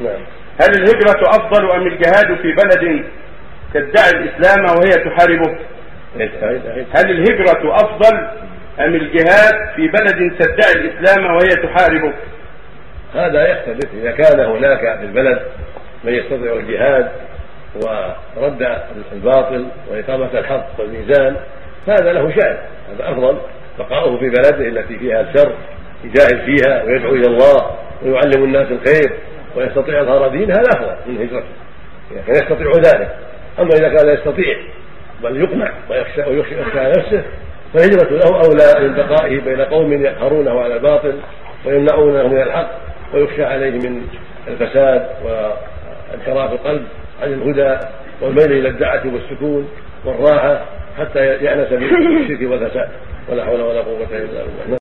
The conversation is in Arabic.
نعم. هل الهجرة أفضل أم الجهاد في بلد تدعي الإسلام وهي تحاربه؟ هل الهجرة أفضل أم الجهاد في بلد تدعي الإسلام وهي تحاربه؟ هذا يختلف. إذا كان هناك في البلد من يستطيع الجهاد ورد الباطل وإقامة الحق والميزان فهذا له شأن. هذا أفضل. بقاؤه في بلده التي فيها الشر يجاهد فيها ويدعو إلى الله ويعلم الناس الخير. ويستطيع اظهار دين هذا افضل من هجرته اذا كان يستطيع ذلك. أما إذا كان لا يستطيع بل يقنع ويخشى ويخشى يخشى على نفسه فالهجرة له أولى من بقائه بين قوم يقهرونه على الباطل ويمنعونه من الحق ويخشى عليه من الفساد وانحراف القلب عن الهدى والميل إلى الدعة والسكون والراحة حتى يأنس بالشرك والفساد. ولا حول ولا قوة إلا بالله.